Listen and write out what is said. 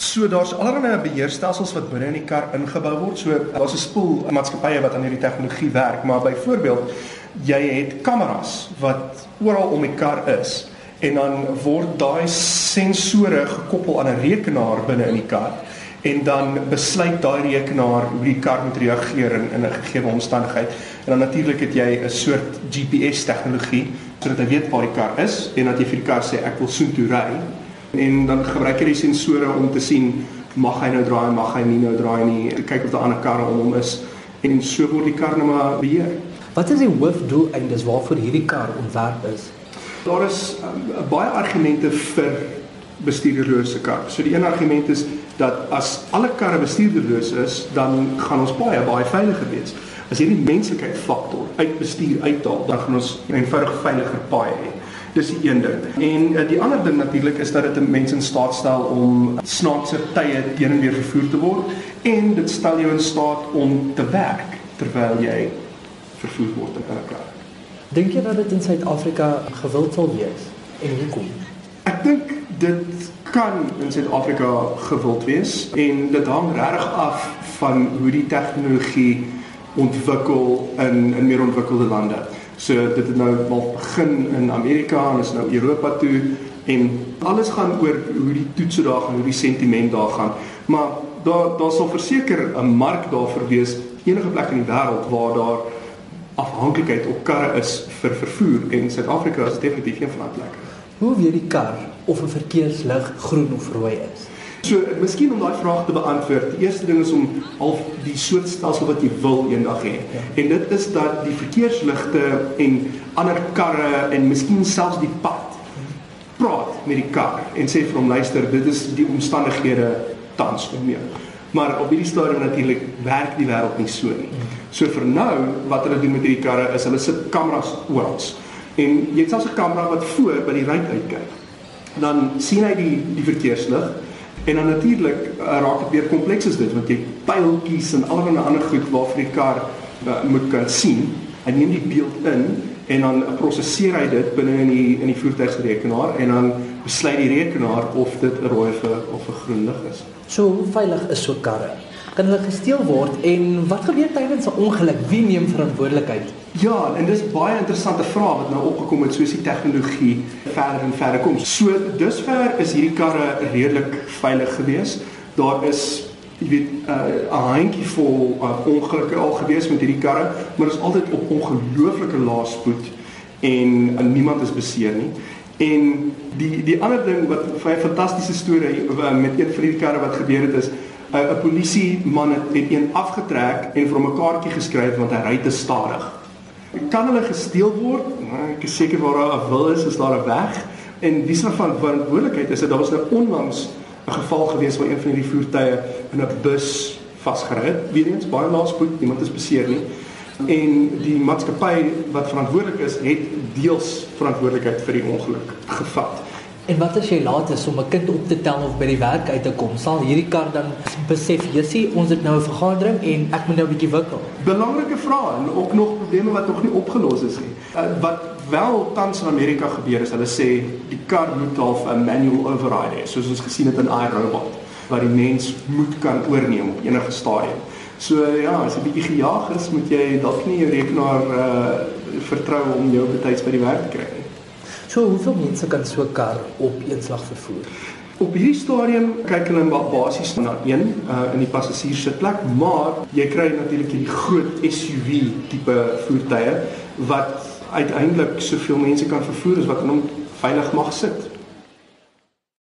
So daar's allerlei beheerstelsels wat binne in die kar ingebou word. So daar's 'n spoel maatskappye wat aan hierdie tegnologie werk, maar byvoorbeeld jy het kameras wat oral om die kar is en dan word daai sensore gekoppel aan 'n rekenaar binne in die kar en dan besluit daai rekenaar hoe die kar moet reageer in in 'n gegee omstandigheid. En dan natuurlik het jy 'n soort GPS tegnologie sodat hy weet waar die kar is en dat jy vir die kar sê ek wil soontoe ry en dan gebruik jy die sensore om te sien mag hy nou draai, mag hy nie nou draai nie, kyk of daar ander karre om hom is en so word die kar nou maar beheer. Wat is die hoofdoeleindes waarvoor hierdie kar ontwerp is? Daar is um, baie argumente vir bestuurderlose kar. So die een argument is dat as alle karre bestuurderloos is, dan gaan ons baie baie veiliger wees. As jy die menslikheid faktor uit bestuur uithaal, dan gaan ons 'n eenvoudig veiliger paai hê. Dis die een ding. En uh, die ander ding natuurlik is dat dit 'n mens in staat stel om snaakse tye teen en weer vervoer te word en dit stel jou in staat om te werk terwyl jy vervoer word in 'n kar. Dink jy dat dit in Suid-Afrika gewild sal wees en hoekom? Ek dink dit kan in Suid-Afrika gewild wees en dit hang regtig af van hoe die tegnologie ontwikkel in in meer ontwikkelde lande. So dit het nou al begin in Amerika en is nou Europa toe en alles gaan oor hoe die toetse daar gaan, hoe die sentiment daar gaan. Maar daar daar sal verseker 'n mark daarvoor wees enige plek in die wêreld waar daar afhanklikheid op karre is vir vervoer en Suid-Afrika is definitief een van daai plekke. Hoe weet die kar of 'n verkeerslig groen of rooi is? So, miskien om daai vraag te beantwoord, die eerste ding is om al die soort stelsel wat jy wil eendag hê. Ja. En dit is dat die verkeersligte en ander karre en miskien selfs die pad praat met die kar en sê vir hom luister, dit is die omstandighede tans om jou. Maar op hierdie stadium natuurlik werk die wêreld nie so nie. So vir nou, wat hulle doen met hierdie karre is hulle sit kameras oral. En jy het selfs 'n kamera wat voor by die ruit uitkyk. Dan sien hy die die verkeerslig En dan natuurlik uh, raak dit weer kompleks as dit want jy pyltjies en allerlei ander goed waarvan die kar uh, moet kan sien. Hy neem die beeld in en dan prosesseer hy dit binne in die in die voertuigrekenaar en dan besluit die rekenaar of dit 'n rooi of 'n groen lig is. So hoe veilig is so karre? Kan hulle gesteel word en wat gebeur tydens 'n ongeluk? Wie neem verantwoordelikheid? Ja, en dis baie interessante vraag wat nou opgekom het soos die tegnologie verder en verder kom. So dusver is hierdie karre redelik veilig geweest. Daar is jy weet uh, 'n uh, handjie vol uh, ongelukke al gewees met hierdie karre, maar dit is altyd op ongelooflike lae spoed en uh, niemand is beseer nie. En die die ander ding wat 'n fantastiese storie uh, met een van hierdie karre wat gebeur het is 'n uh, polisieman het, het een afgetrek en vir hom 'n kaartjie geskryf want hy ry te stadig kan hulle gesteel word? Nou, ek is seker waar daar 'n wil is, is daar 'n weg. En wie se van verantwoordelikheid is dit? Daar was nou onlangs 'n geval gewees waar een van hierdie voertuie in 'n bus vasgery het. Weer eens baie lae spoed, niemand is beseer nie. En die maatskappy wat verantwoordelik is, het deels verantwoordelikheid vir die ongeluk gevat. En wat as jy laat is om 'n kind op te tel of by die werk uit te kom? Sal hierdie kar dan besef, "Jessie, ons het nou 'n vergadering en ek moet nou 'n bietjie wikkel." Belangrike vrae en ook nog probleme wat nog nie opgelos is nie. Uh, wat wel tans in Amerika gebeur is, hulle sê die kar moet half 'n manual override hê, soos ons gesien het in iRobot, waar die mens moet kan oorneem op enige stadium. So ja, as 'n bietjie gejaag is, moet jy dalk nie jou rekenaar uh vertrou om jou betyds by die werk te kry nie. So hoeveel mense kan so 'n kar op een slag vervoer? Op hierdie stadium kyk hulle basies na een uh, in die passasierssitplek, maar jy kry natuurlik hierdie groot SUV tipe voertuie wat uiteindelik soveel mense kan vervoer as wat in hom veilig mag sit.